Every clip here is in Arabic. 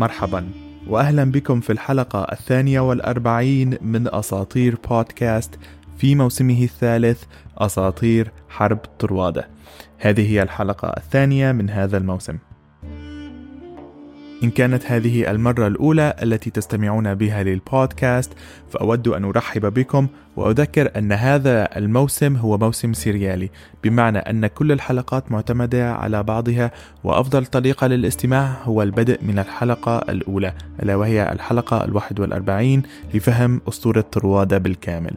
مرحبا وأهلا بكم في الحلقة الثانية والأربعين من أساطير بودكاست في موسمه الثالث أساطير حرب طروادة. هذه هي الحلقة الثانية من هذا الموسم. إن كانت هذه المرة الأولى التي تستمعون بها للبودكاست فأود أن أرحب بكم وأذكر أن هذا الموسم هو موسم سيريالي بمعنى أن كل الحلقات معتمدة على بعضها وأفضل طريقة للاستماع هو البدء من الحلقة الأولى ألا وهي الحلقة الواحد والأربعين لفهم أسطورة طروادة بالكامل.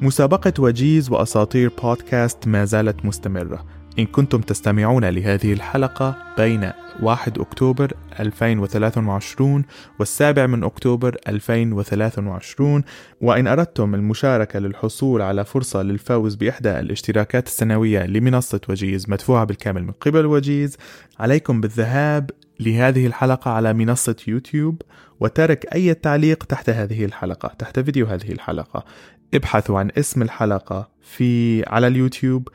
مسابقة وجيز وأساطير بودكاست ما زالت مستمرة. إن كنتم تستمعون لهذه الحلقة بين 1 أكتوبر 2023 والسابع من أكتوبر 2023 وإن أردتم المشاركة للحصول على فرصة للفوز بإحدى الاشتراكات السنوية لمنصة وجيز مدفوعة بالكامل من قبل وجيز عليكم بالذهاب لهذه الحلقة على منصة يوتيوب وترك أي تعليق تحت هذه الحلقة تحت فيديو هذه الحلقة. ابحثوا عن اسم الحلقة في على اليوتيوب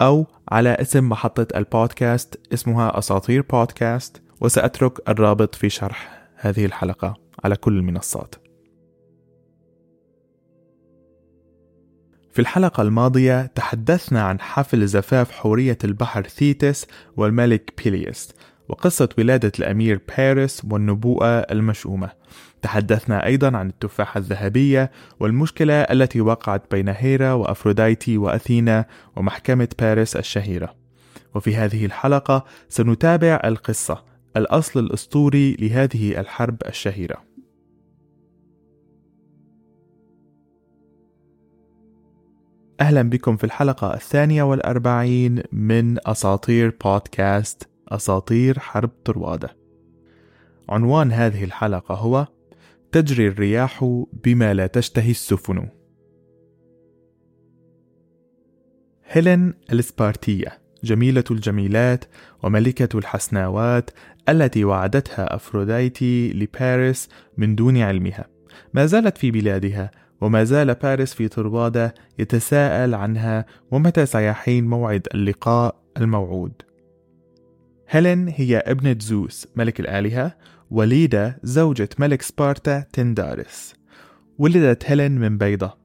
أو على اسم محطة البودكاست اسمها أساطير بودكاست وسأترك الرابط في شرح هذه الحلقة على كل المنصات. في الحلقة الماضية تحدثنا عن حفل زفاف حورية البحر ثيتس والملك بيليس وقصة ولادة الأمير باريس والنبوءة المشؤومة. تحدثنا أيضا عن التفاحة الذهبية والمشكلة التي وقعت بين هيرا وأفروديتي وأثينا ومحكمة باريس الشهيرة. وفي هذه الحلقة سنتابع القصة الأصل الأسطوري لهذه الحرب الشهيرة. أهلا بكم في الحلقة الثانية والأربعين من أساطير بودكاست أساطير حرب طروادة عنوان هذه الحلقة هو تجري الرياح بما لا تشتهي السفن. هيلين السبارتية جميلة الجميلات وملكة الحسناوات التي وعدتها أفروديتي لباريس من دون علمها. ما زالت في بلادها وما زال باريس في طروادة يتساءل عنها ومتى سيحين موعد اللقاء الموعود. هيلين هي ابنة زوس ملك الآلهة وليدة زوجة ملك سبارتا تندارس. ولدت هيلين من بيضة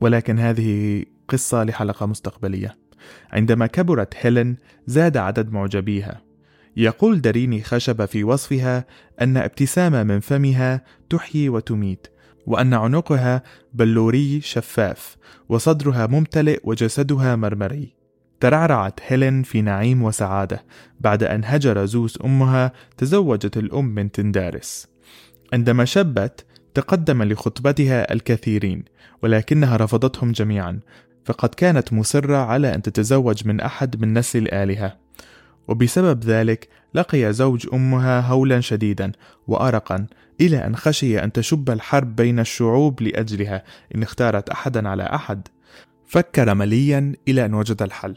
ولكن هذه قصة لحلقة مستقبلية. عندما كبرت هيلين زاد عدد معجبيها. يقول داريني خشب في وصفها أن ابتسامة من فمها تحيي وتميت وأن عنقها بلوري شفاف وصدرها ممتلئ وجسدها مرمري. ترعرعت هيلين في نعيم وسعادة بعد أن هجر زوس أمها تزوجت الأم من تندارس. عندما شبت تقدم لخطبتها الكثيرين ولكنها رفضتهم جميعا فقد كانت مصرة على أن تتزوج من أحد من نسل الآلهة وبسبب ذلك لقي زوج أمها هولا شديدا وأرقا إلى أن خشي أن تشب الحرب بين الشعوب لأجلها إن اختارت أحدا على أحد. فكر مليا إلى أن وجد الحل.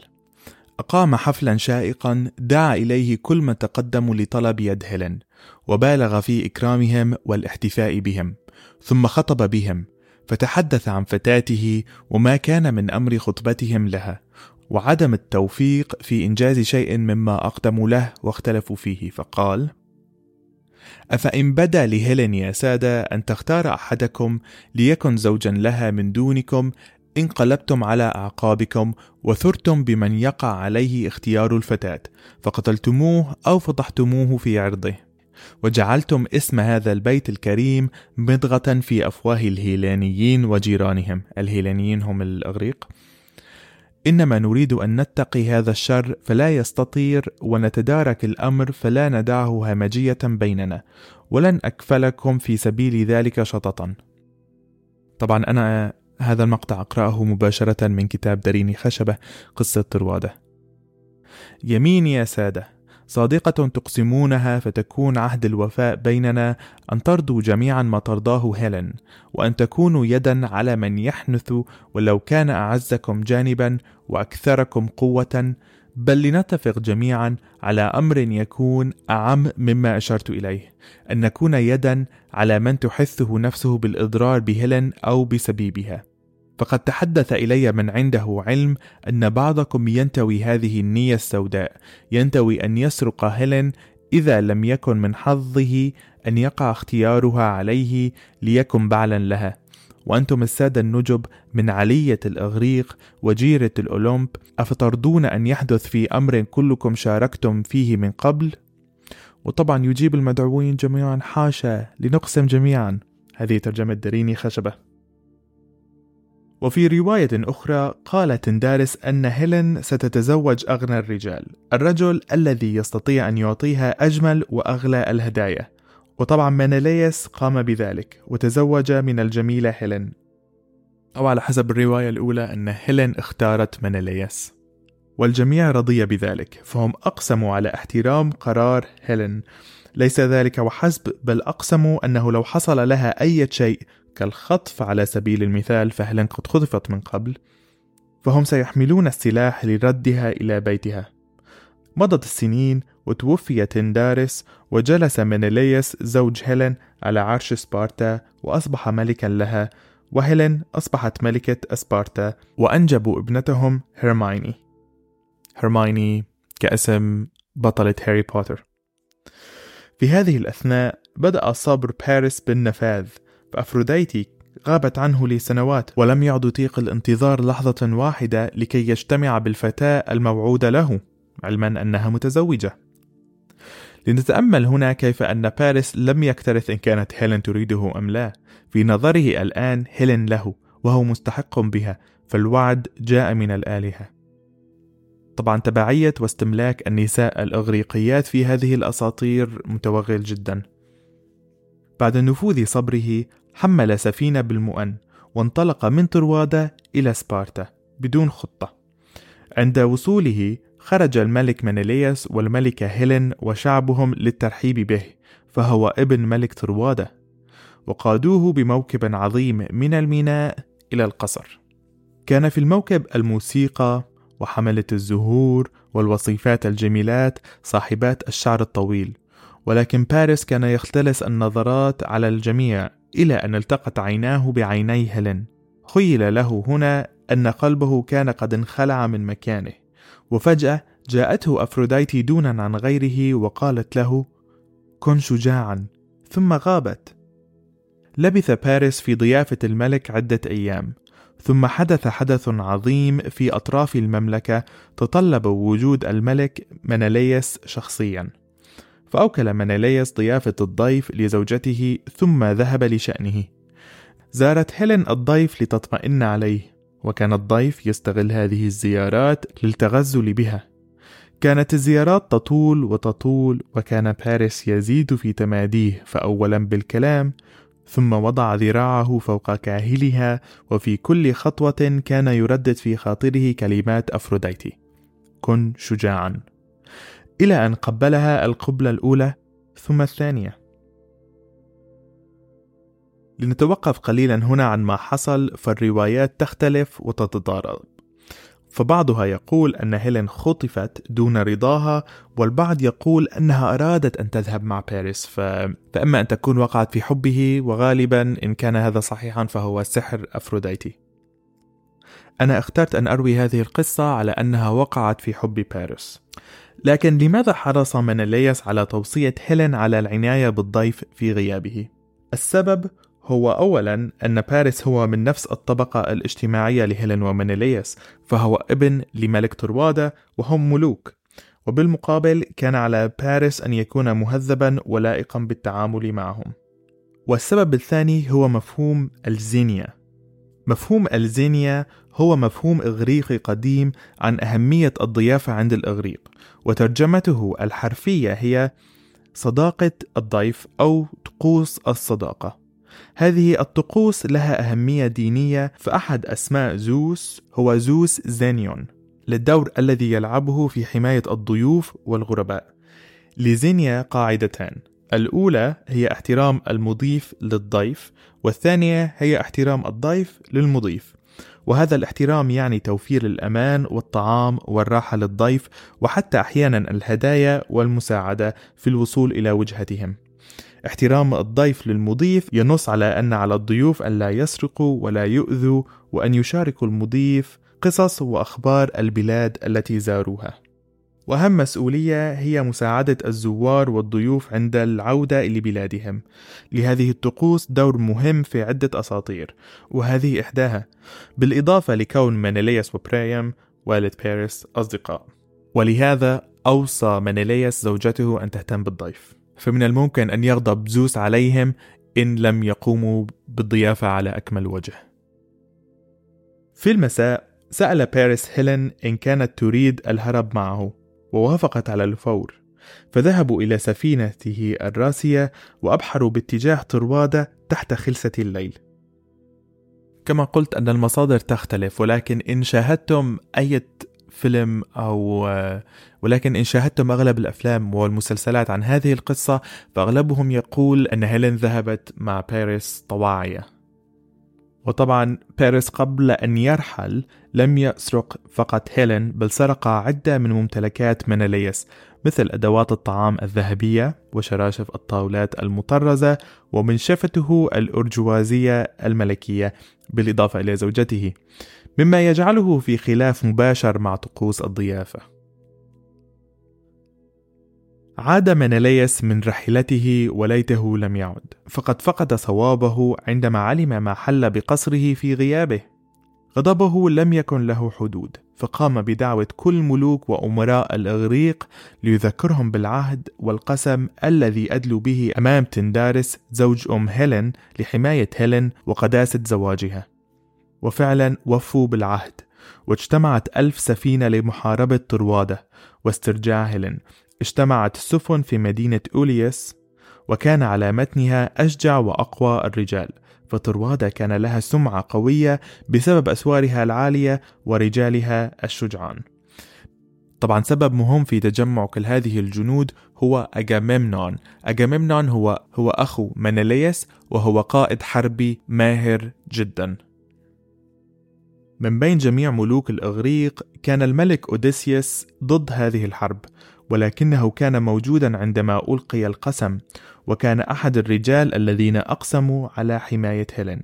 أقام حفلا شائقا دعا إليه كل من تقدموا لطلب يد هيلين وبالغ في إكرامهم والاحتفاء بهم ثم خطب بهم فتحدث عن فتاته وما كان من أمر خطبتهم لها وعدم التوفيق في إنجاز شيء مما أقدموا له واختلفوا فيه فقال أفإن بدا لهيلين يا سادة أن تختار أحدكم ليكن زوجا لها من دونكم انقلبتم على أعقابكم وثرتم بمن يقع عليه اختيار الفتاة فقتلتموه أو فضحتموه في عرضه. وجعلتم اسم هذا البيت الكريم مضغة في أفواه الهيلانيين وجيرانهم. الهيلانيين هم الأغريق. إنما نريد أن نتقي هذا الشر فلا يستطير ونتدارك الأمر فلا ندعه همجية بيننا ولن أكفلكم في سبيل ذلك شططا. طبعا أنا هذا المقطع أقرأه مباشرة من كتاب داريني خشبة قصة طروادة. يمين يا سادة صادقة تقسمونها فتكون عهد الوفاء بيننا أن ترضوا جميعا ما ترضاه هيلين وأن تكونوا يدا على من يحنث ولو كان أعزكم جانبا وأكثركم قوة بل لنتفق جميعا على أمر يكون أعم مما أشرت إليه أن نكون يدا على من تحثه نفسه بالإضرار بهيلين أو بسبيبها. فقد تحدث إلي من عنده علم أن بعضكم ينتوي هذه النية السوداء ينتوي أن يسرق هيلين إذا لم يكن من حظه أن يقع اختيارها عليه ليكن بعلا لها. وأنتم السادة النجب من علية الإغريق وجيرة الأولمب أفترضون أن يحدث في أمر كلكم شاركتم فيه من قبل؟ وطبعا يجيب المدعوين جميعا حاشا لنقسم جميعا. هذه ترجمة دريني خشبة. وفي رواية أخرى قال تندارس أن هيلين ستتزوج أغنى الرجال الرجل الذي يستطيع أن يعطيها أجمل وأغلى الهدايا. وطبعا مناليس قام بذلك وتزوج من الجميلة هيلين. أو على حسب الرواية الأولى أن هيلين اختارت مناليس والجميع رضي بذلك فهم أقسموا على احترام قرار هيلين. ليس ذلك وحسب بل أقسموا أنه لو حصل لها أي شيء كالخطف على سبيل المثال فهيلين قد خطفت من قبل فهم سيحملون السلاح لردها إلى بيتها. مضت السنين وتوفي تندارس وجلس منيليس زوج هيلين على عرش سبارتا وأصبح ملكا لها وهيلين أصبحت ملكة أسبارتا وأنجبوا ابنتهم هيرمايني. هيرمايني كاسم بطلة هاري بوتر. في هذه الأثناء بدأ صبر باريس بالنفاد فأفروديتي غابت عنه لسنوات ولم يعد يطيق الانتظار لحظة واحدة لكي يجتمع بالفتاة الموعودة له علما أنها متزوجة. لنتأمل هنا كيف أن باريس لم يكترث إن كانت هيلين تريده أم لا. في نظره الآن هيلين له وهو مستحق بها فالوعد جاء من الآلهة. طبعا تبعية واستملاك النساء الإغريقيات في هذه الأساطير متوغل جدا. بعد نفوذ صبره حمل سفينة بالمؤن وانطلق من طروادة إلى سبارتا بدون خطة. عند وصوله خرج الملك منيليوس والملكة هيلين وشعبهم للترحيب به فهو ابن ملك طروادة وقادوه بموكب عظيم من الميناء إلى القصر. كان في الموكب الموسيقى وحملة الزهور والوصيفات الجميلات صاحبات الشعر الطويل ولكن باريس كان يختلس النظرات على الجميع إلى أن التقت عيناه بعيني هيلين. خيل له هنا أن قلبه كان قد انخلع من مكانه. وفجأة جاءته أفروديتي دونا عن غيره وقالت له كن شجاعا. ثم غابت. لبث باريس في ضيافة الملك عدة أيام ثم حدث حدث عظيم في أطراف المملكة تطلب وجود الملك مناليس شخصيا. فأوكل مناليس ضيافة الضيف لزوجته ثم ذهب لشأنه. زارت هيلين الضيف لتطمئن عليه. وكان الضيف يستغل هذه الزيارات للتغزل بها. كانت الزيارات تطول وتطول وكان باريس يزيد في تماديه فأولا بالكلام ثم وضع ذراعه فوق كاهلها وفي كل خطوة كان يردد في خاطره كلمات أفروديتي. كن شجاعا. إلى أن قبلها القبلة الأولى ثم الثانية. لنتوقف قليلا هنا عن ما حصل فالروايات تختلف وتتضارب. فبعضها يقول أن هيلين خطفت دون رضاها والبعض يقول أنها أرادت أن تذهب مع باريس ف... فإما أن تكون وقعت في حبه وغالبا إن كان هذا صحيحا فهو سحر أفروديتي. أنا اخترت أن أروي هذه القصة على أنها وقعت في حب باريس. لكن لماذا حرص منليس على توصية هيلين على العناية بالضيف في غيابه؟ السبب هو أولا أن باريس هو من نفس الطبقة الاجتماعية لهيلين ومنيليس فهو ابن لملك طروادة وهم ملوك. وبالمقابل كان على باريس أن يكون مهذبا ولائقا بالتعامل معهم. والسبب الثاني هو مفهوم ألزينيا. مفهوم ألزينيا هو مفهوم إغريقي قديم عن أهمية الضيافة عند الإغريق وترجمته الحرفية هي صداقة الضيف أو طقوس الصداقة. هذه الطقوس لها أهمية دينية فأحد أسماء زوس هو زوس زينيون للدور الذي يلعبه في حماية الضيوف والغرباء. لزينيا قاعدتان الأولى هي احترام المضيف للضيف والثانية هي احترام الضيف للمضيف. وهذا الاحترام يعني توفير الأمان والطعام والراحة للضيف وحتى أحيانا الهدايا والمساعدة في الوصول إلى وجهتهم. احترام الضيف للمضيف ينص على أن على الضيوف أن لا يسرقوا ولا يؤذوا وأن يشاركوا المضيف قصص وأخبار البلاد التي زاروها. وأهم مسؤولية هي مساعدة الزوار والضيوف عند العودة إلى بلادهم. لهذه الطقوس دور مهم في عدة أساطير وهذه إحداها. بالإضافة لكون منيليوس وبريم والد باريس أصدقاء. ولهذا أوصى منيليوس زوجته أن تهتم بالضيف. فمن الممكن أن يغضب زوس عليهم إن لم يقوموا بالضيافة على أكمل وجه. في المساء سأل باريس هيلين إن كانت تريد الهرب معه ووافقت على الفور. فذهبوا إلى سفينته الراسية وأبحروا باتجاه طروادة تحت خلسة الليل. كما قلت أن المصادر تختلف ولكن إن شاهدتم أي فيلم أو ولكن إن شاهدتم أغلب الأفلام والمسلسلات عن هذه القصة فأغلبهم يقول أن هيلين ذهبت مع باريس طواعية. وطبعا باريس قبل أن يرحل لم يسرق فقط هيلين بل سرق عدة من ممتلكات مناليس مثل أدوات الطعام الذهبية وشراشف الطاولات المطرزة ومنشفته الأرجوازية الملكية بالإضافة إلى زوجته. مما يجعله في خلاف مباشر مع طقوس الضيافة. عاد مناليس من رحلته وليته لم يعد فقد فقد صوابه عندما علم ما حل بقصره في غيابه. غضبه لم يكن له حدود فقام بدعوة كل ملوك وأمراء الإغريق ليذكرهم بالعهد والقسم الذي أدلوا به أمام تندارس زوج أم هيلين لحماية هيلين وقداسة زواجها. وفعلا وفوا بالعهد واجتمعت ألف سفينة لمحاربة طروادة واسترجاع هيلين. اجتمعت السفن في مدينة أوليس وكان على متنها أشجع وأقوى الرجال. فطروادة كان لها سمعة قوية بسبب أسوارها العالية ورجالها الشجعان. طبعا سبب مهم في تجمع كل هذه الجنود هو أجاميمنون أجاميمنون هو هو أخو منيليس وهو قائد حربي ماهر جدا. من بين جميع ملوك الإغريق كان الملك أوديسيوس ضد هذه الحرب ولكنه كان موجودا عندما ألقي القسم وكان أحد الرجال الذين أقسموا على حماية هيلين.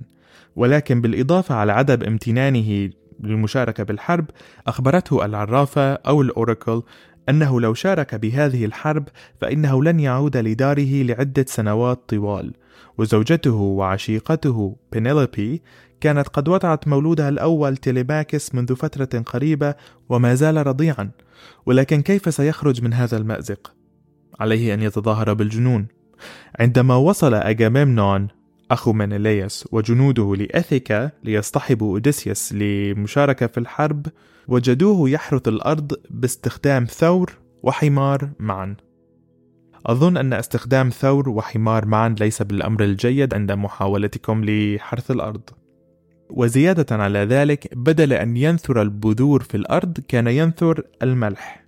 ولكن بالإضافة على عدم امتنانه للمشاركة بالحرب أخبرته العرافة أو الأوراكل أنه لو شارك بهذه الحرب فإنه لن يعود لداره لعدة سنوات طوال. وزوجته وعشيقته بينيلوبي كانت قد وضعت مولودها الأول تيليماكس منذ فترة قريبة وما زال رضيعا ولكن كيف سيخرج من هذا المأزق؟ عليه أن يتظاهر بالجنون. عندما وصل أجاميمنون أخو منيليوس وجنوده لإيثاكا ليصطحبوا أوديسيوس للمشاركة في الحرب وجدوه يحرث الأرض باستخدام ثور وحمار معا. أظن أن استخدام ثور وحمار معا ليس بالأمر الجيد عند محاولتكم لحرث الأرض. وزيادة على ذلك بدل أن ينثر البذور في الأرض كان ينثر الملح.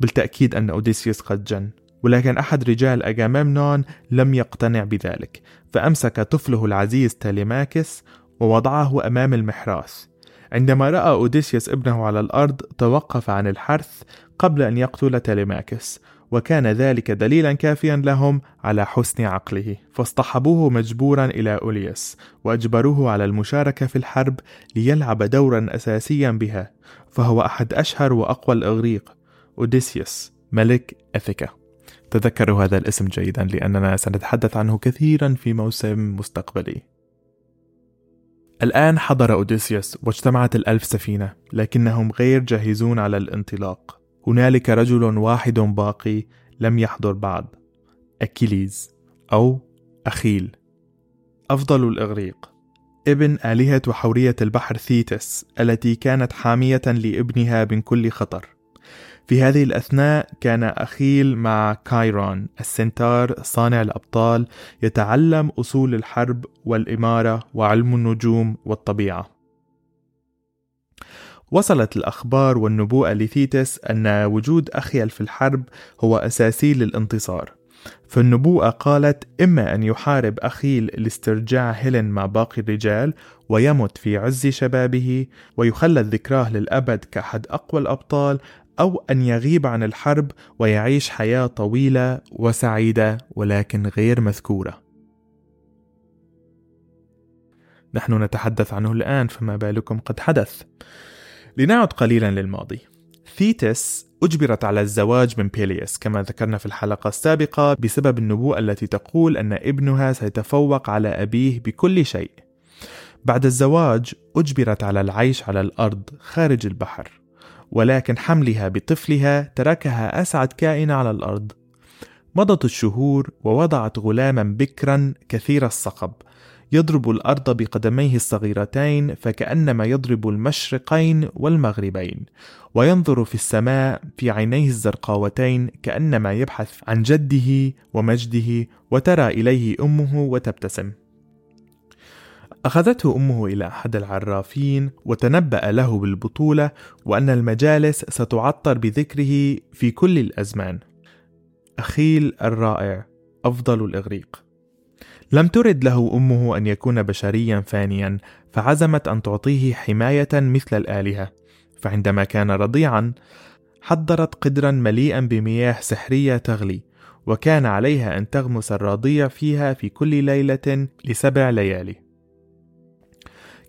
بالتأكيد أن أوديسيوس قد جن ولكن أحد رجال أجاممنون لم يقتنع بذلك فأمسك طفله العزيز تاليماكس ووضعه أمام المحراث عندما رأى أوديسيوس ابنه على الأرض توقف عن الحرث قبل أن يقتل تاليماكس وكان ذلك دليلا كافيا لهم على حسن عقله. فاصطحبوه مجبورا إلى أوليس وأجبروه على المشاركة في الحرب ليلعب دورا أساسيا بها فهو أحد أشهر وأقوى الإغريق. أوديسيوس ملك أثيكا. تذكروا هذا الاسم جيدا لأننا سنتحدث عنه كثيرا في موسم مستقبلي. الآن حضر أوديسيوس واجتمعت الألف سفينة لكنهم غير جاهزون على الانطلاق. هنالك رجل واحد باقي لم يحضر بعد أكيليز أو أخيل. أفضل الإغريق. ابن آلهة وحورية البحر ثيتس التي كانت حامية لابنها من كل خطر. في هذه الأثناء كان أخيل مع كايرون ال centaur صانع الأبطال يتعلم أصول الحرب والإمارة وعلم النجوم والطبيعة. وصلت الأخبار والنبوءة لثيتس أن وجود أخيل في الحرب هو أساسي للانتصار فالنبوءة قالت إما أن يحارب أخيل لاسترجاع هيلين مع باقي الرجال ويمت في عز شبابه ويخلد ذكراه للأبد كأحد أقوى الأبطال أو أن يغيب عن الحرب ويعيش حياة طويلة وسعيدة ولكن غير مذكورة. نحن نتحدث عنه الآن فما بالكم قد حدث. لنعد قليلا للماضي. ثيتس أجبرت على الزواج من بيليس كما ذكرنا في الحلقة السابقة بسبب النبوءة التي تقول أن ابنها سيتفوق على أبيه بكل شيء. بعد الزواج أجبرت على العيش على الأرض خارج البحر، ولكن حملها بطفلها تركها أسعد كائن على الأرض. مضت الشهور ووضعت غلاما بكرا كثير الصقب يضرب الأرض بقدميه الصغيرتين فكأنما يضرب المشرقين والمغربين. وينظر في السماء في عينيه الزرقاوتين كأنما يبحث عن جده ومجده وترى إليه أمه وتبتسم. أخذته أمه إلى أحد العرافين وتنبأ له بالبطولة وأن المجالس ستعطر بذكره في كل الأزمان. أخيل الرائع أفضل الإغريق. لم ترد له أمه أن يكون بشريا فانيا فعزمت أن تعطيه حماية مثل الآلهة. فعندما كان رضيعا حضرت قدرا مليئا بمياه سحرية تغلي وكان عليها أن تغمس الرضيع فيها في كل ليلة لسبع ليالي.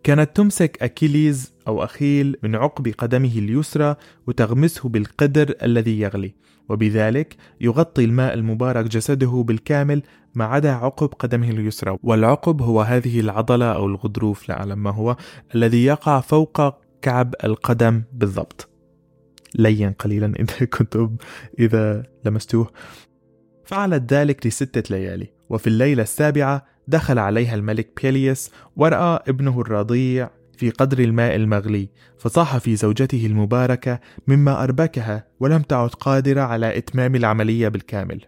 كانت تمسك أكيليز أو أخيل من عقب قدمه اليسرى وتغمسه بالقدر الذي يغلي وبذلك يغطي الماء المبارك جسده بالكامل ما عدا عقب قدمه اليسرى. والعقب هو هذه العضلة أو الغضروف لا أعلم ما هو الذي يقع فوق كعب القدم بالضبط. لين قليلا إذا كنتم إذا لمستوه. فعلت ذلك لستة ليالي وفي الليلة السابعة دخل عليها الملك بيليوس ورأى ابنه الرضيع في قدر الماء المغلي فصاح في زوجته المباركة مما أربكها ولم تعد قادرة على إتمام العملية بالكامل.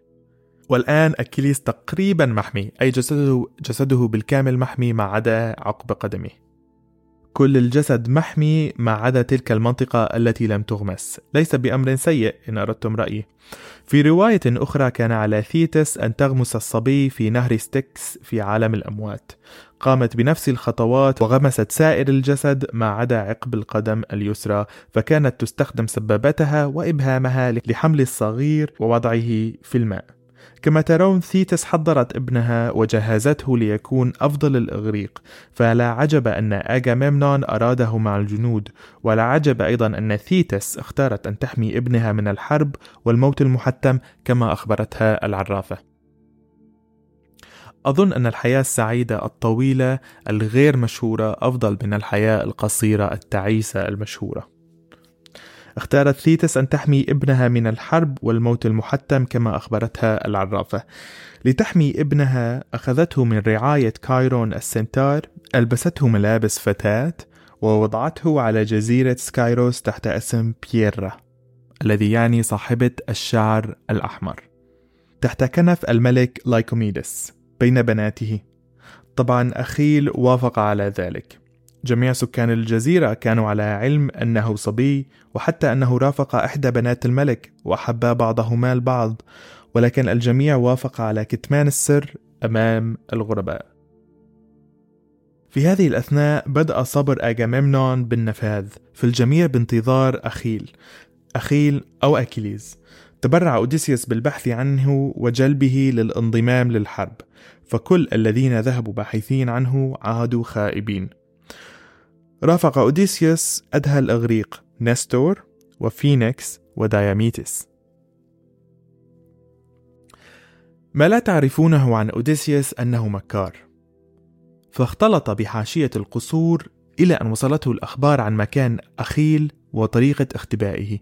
والآن أكيليس تقريبا محمي أي جسده, جسده بالكامل محمي ما عدا عقب قدمه. كل الجسد محمي ما عدا تلك المنطقة التي لم تغمس. ليس بأمر سيء إن أردتم رأيي. في رواية أخرى كان على ثيتس أن تغمس الصبي في نهر ستيكس في عالم الأموات. قامت بنفس الخطوات وغمست سائر الجسد ما عدا عقب القدم اليسرى فكانت تستخدم سبابتها وإبهامها لحمل الصغير ووضعه في الماء. كما ترون ثيتس حضرت ابنها وجهزته ليكون أفضل الإغريق فلا عجب أن أجاممنون أراده مع الجنود ولا عجب أيضا أن ثيتس اختارت أن تحمي ابنها من الحرب والموت المحتم كما أخبرتها العرافة. أظن أن الحياة السعيدة الطويلة الغير مشهورة أفضل من الحياة القصيرة التعيسة المشهورة. اختارت ثيتس أن تحمي ابنها من الحرب والموت المحتم كما أخبرتها العرافة. لتحمي ابنها أخذته من رعاية كايرون ال centaur ألبسته ملابس فتاة ووضعته على جزيرة سكايروس تحت اسم بييرا الذي يعني صاحبة الشعر الأحمر. تحت كنف الملك لايكوميدس بين بناته. طبعا أخيل وافق على ذلك. جميع سكان الجزيرة كانوا على علم أنه صبي وحتى أنه رافق إحدى بنات الملك وأحبا بعضهما البعض ولكن الجميع وافق على كتمان السر أمام الغرباء. في هذه الأثناء بدأ صبر أجامemnon بالنفاذ في الجميع بانتظار أخيل أخيل أو أكيليز. تبرع أوديسيوس بالبحث عنه وجلبه للانضمام للحرب فكل الذين ذهبوا باحثين عنه عادوا خائبين. رافق أوديسيوس أدهى الإغريق نستور وفينيكس وداياميتس ما لا تعرفونه عن أوديسيوس أنه مكار. فاختلط بحاشية القصور إلى أن وصلته الأخبار عن مكان أخيل وطريقة اختبائه.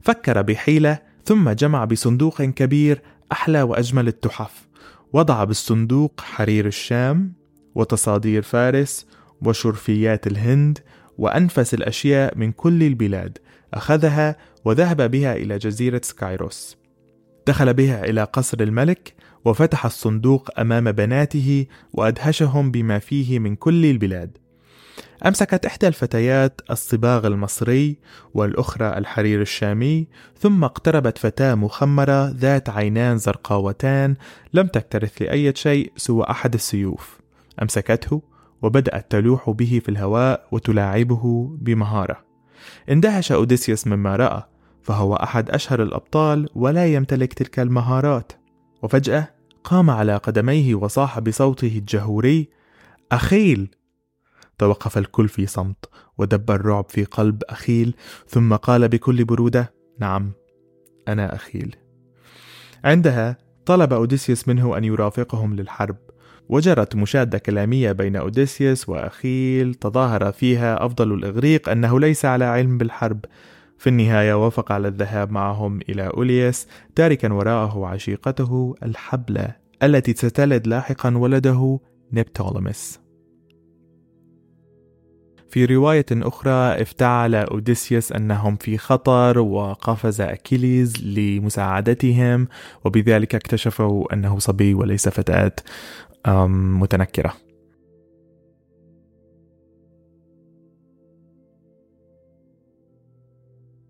فكر بحيلة ثم جمع بصندوق كبير أحلى وأجمل التحف. وضع بالصندوق حرير الشام وتصادير فارس وشرفيات الهند وأنفس الأشياء من كل البلاد أخذها وذهب بها إلى جزيرة سكايروس. دخل بها إلى قصر الملك وفتح الصندوق أمام بناته وأدهشهم بما فيه من كل البلاد. أمسكت إحدى الفتيات الصباغ المصري والأخرى الحرير الشامي ثم اقتربت فتاة مخمرة ذات عينان زرقاوتان لم تكترث لأي شيء سوى أحد السيوف. أمسكته وبدأت تلوح به في الهواء وتلاعبه بمهارة. اندهش أوديسيوس مما رأى فهو أحد أشهر الأبطال ولا يمتلك تلك المهارات. وفجأة قام على قدميه وصاح بصوته الجهوري أخيل! توقف الكل في صمت ودب الرعب في قلب أخيل ثم قال بكل برودة نعم أنا أخيل. عندها طلب أوديسيوس منه أن يرافقهم للحرب. وجرت مشادة كلامية بين أوديسيوس وأخيل تظاهر فيها أفضل الإغريق أنه ليس على علم بالحرب. في النهاية وافق على الذهاب معهم إلى أوليس تاركا وراءه عشيقته الحبلة التي ستلد لاحقا ولده نبتولمس في رواية أخرى افتعل أوديسيوس أنهم في خطر وقفز أكيليز لمساعدتهم وبذلك اكتشفوا أنه صبي وليس فتاة. متنكرة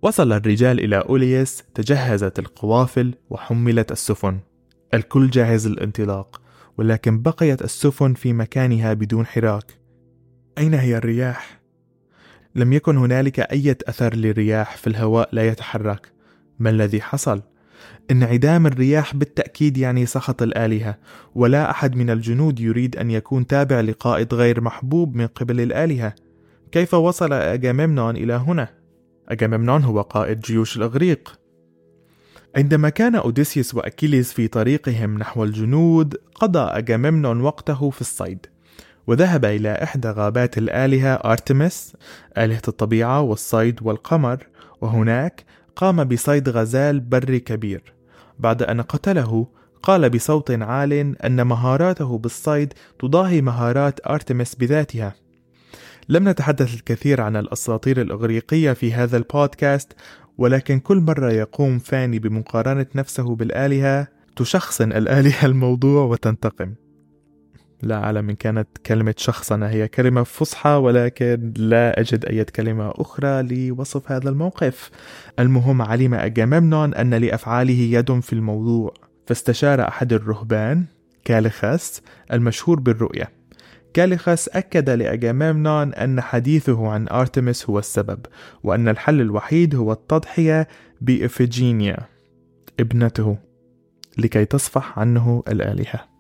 وصل الرجال إلى أوليس تجهزت القوافل وحملت السفن الكل جاهز للانطلاق ولكن بقيت السفن في مكانها بدون حراك أين هي الرياح؟ لم يكن هنالك أي أثر للرياح في الهواء لا يتحرك ما الذي حصل؟ انعدام الرياح بالتأكيد يعني سخط الآلهة ولا أحد من الجنود يريد أن يكون تابع لقائد غير محبوب من قبل الآلهة كيف وصل أجاممنون إلى هنا؟ أجاممنون هو قائد جيوش الإغريق عندما كان أوديسيوس وأكيليس في طريقهم نحو الجنود قضى أجاممنون وقته في الصيد وذهب إلى إحدى غابات الآلهة أرتمس آلهة الطبيعة والصيد والقمر وهناك قام بصيد غزال بري كبير. بعد أن قتله قال بصوت عال أن مهاراته بالصيد تضاهي مهارات أرتمس بذاتها. لم نتحدث الكثير عن الأساطير الإغريقية في هذا البودكاست ولكن كل مرة يقوم فاني بمقارنة نفسه بالآلهة تشخصن الآلهة الموضوع وتنتقم. لا أعلم إن كانت كلمة شخصنة هي كلمة فصحى ولكن لا أجد أي كلمة أخرى لوصف هذا الموقف. المهم علم أجاممنون أن لأفعاله يد في الموضوع. فاستشار أحد الرهبان كاليخاس المشهور بالرؤية. كاليخاس أكد لأجاممنون أن حديثه عن أرتمس هو السبب وأن الحل الوحيد هو التضحية بإفيجينيا ابنته لكي تصفح عنه الآلهة.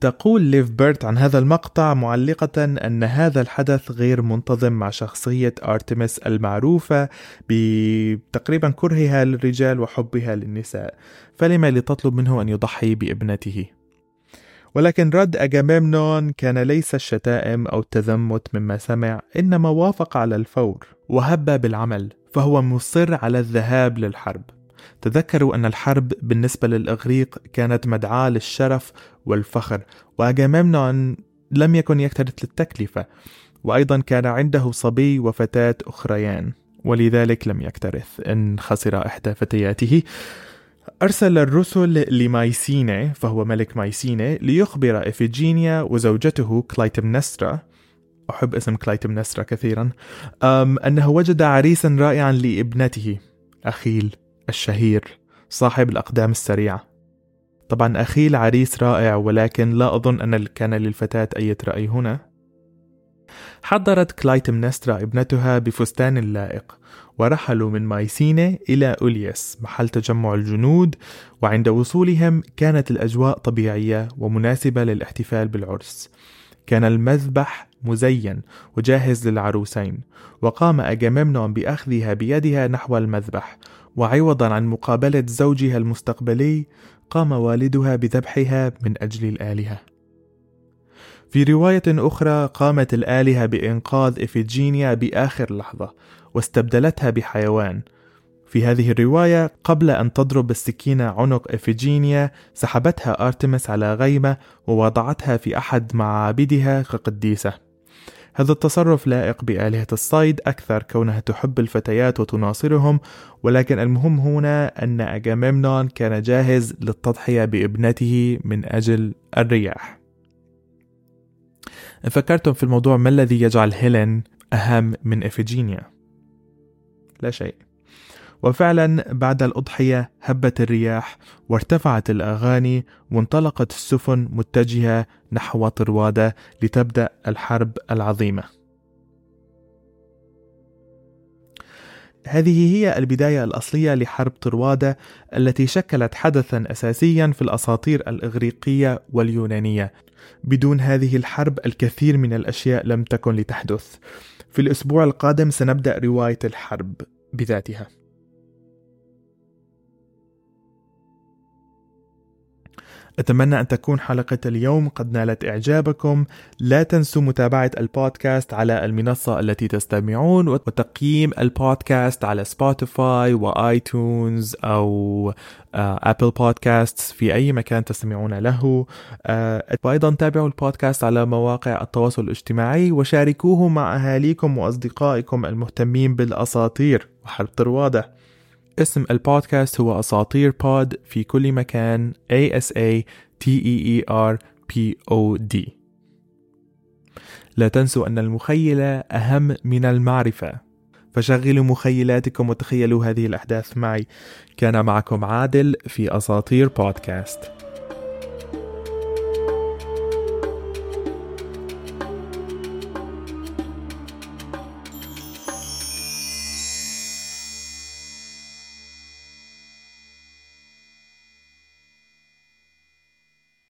تقول ليف بيرت عن هذا المقطع معلقة أن هذا الحدث غير منتظم مع شخصية أرتمس المعروفة بتقريبا كرهها للرجال وحبها للنساء. فلما لتطلب منه أن يضحي بابنته؟ ولكن رد أجاميمنون كان ليس الشتائم أو التذمت مما سمع إنما وافق على الفور وهب بالعمل فهو مصر على الذهاب للحرب. تذكروا أن الحرب بالنسبة للإغريق كانت مدعاة للشرف والفخر وأجاممنون لم يكن يكترث للتكلفة وأيضا كان عنده صبي وفتاة أخريان ولذلك لم يكترث. إن خسر إحدى فتياته أرسل الرسل لمايسيني فهو ملك مايسيني ليخبر إفيجينيا وزوجته كلايتمنسترا أحب اسم كلايتمنسترا كثيرا أنه وجد عريسا رائعا لابنته أخيل. الشهير صاحب الأقدام السريعة. طبعا أخيل عريس رائع ولكن لا أظن أن كان للفتاة أي رأي هنا. حضرت كلايتمنسترا ابنتها بفستان لائق ورحلوا من مايسينة إلى أوليس محل تجمع الجنود وعند وصولهم كانت الأجواء طبيعية ومناسبة للاحتفال بالعرس. كان المذبح مزين وجاهز للعروسين وقام أجاممنون بأخذها بيدها نحو المذبح وعوضا عن مقابلة زوجها المستقبلي قام والدها بذبحها من أجل الآلهة. في رواية أخرى قامت الآلهة بإنقاذ إفيجينيا بآخر لحظة واستبدلتها بحيوان. في هذه الرواية قبل أن تضرب السكينة عنق إفيجينيا سحبتها أرتمس على غيمة ووضعتها في أحد معابدها كقديسة. هذا التصرف لائق بآلهة الصيد أكثر كونها تحب الفتيات وتناصرهم ولكن المهم هنا أن أجاممنون كان جاهز للتضحية بابنته من أجل الرياح إن فكرتم في الموضوع ما الذي يجعل هيلين أهم من إفيجينيا؟ لا شيء وفعلا بعد الأضحية هبت الرياح وارتفعت الأغاني وانطلقت السفن متجهة نحو طروادة لتبدأ الحرب العظيمة. هذه هي البداية الأصلية لحرب طروادة التي شكلت حدثا أساسيا في الأساطير الإغريقية واليونانية. بدون هذه الحرب الكثير من الأشياء لم تكن لتحدث. في الأسبوع القادم سنبدأ رواية الحرب بذاتها. أتمنى أن تكون حلقة اليوم قد نالت إعجابكم. لا تنسوا متابعة البودكاست على المنصة التي تستمعون وتقييم البودكاست على Spotify و iTunes أو أبل آه، بودكاست في أي مكان تستمعون له. آه، وأيضا تابعوا البودكاست على مواقع التواصل الاجتماعي وشاركوه مع أهاليكم وأصدقائكم المهتمين بالأساطير. وحرب طروادة اسم البودكاست هو أساطير بود في كل مكان A S A T E E R P O D. لا تنسوا أن المخيلة أهم من المعرفة. فشغلوا مخيلاتكم وتخيلوا هذه الأحداث معي. كان معكم عادل في أساطير بودكاست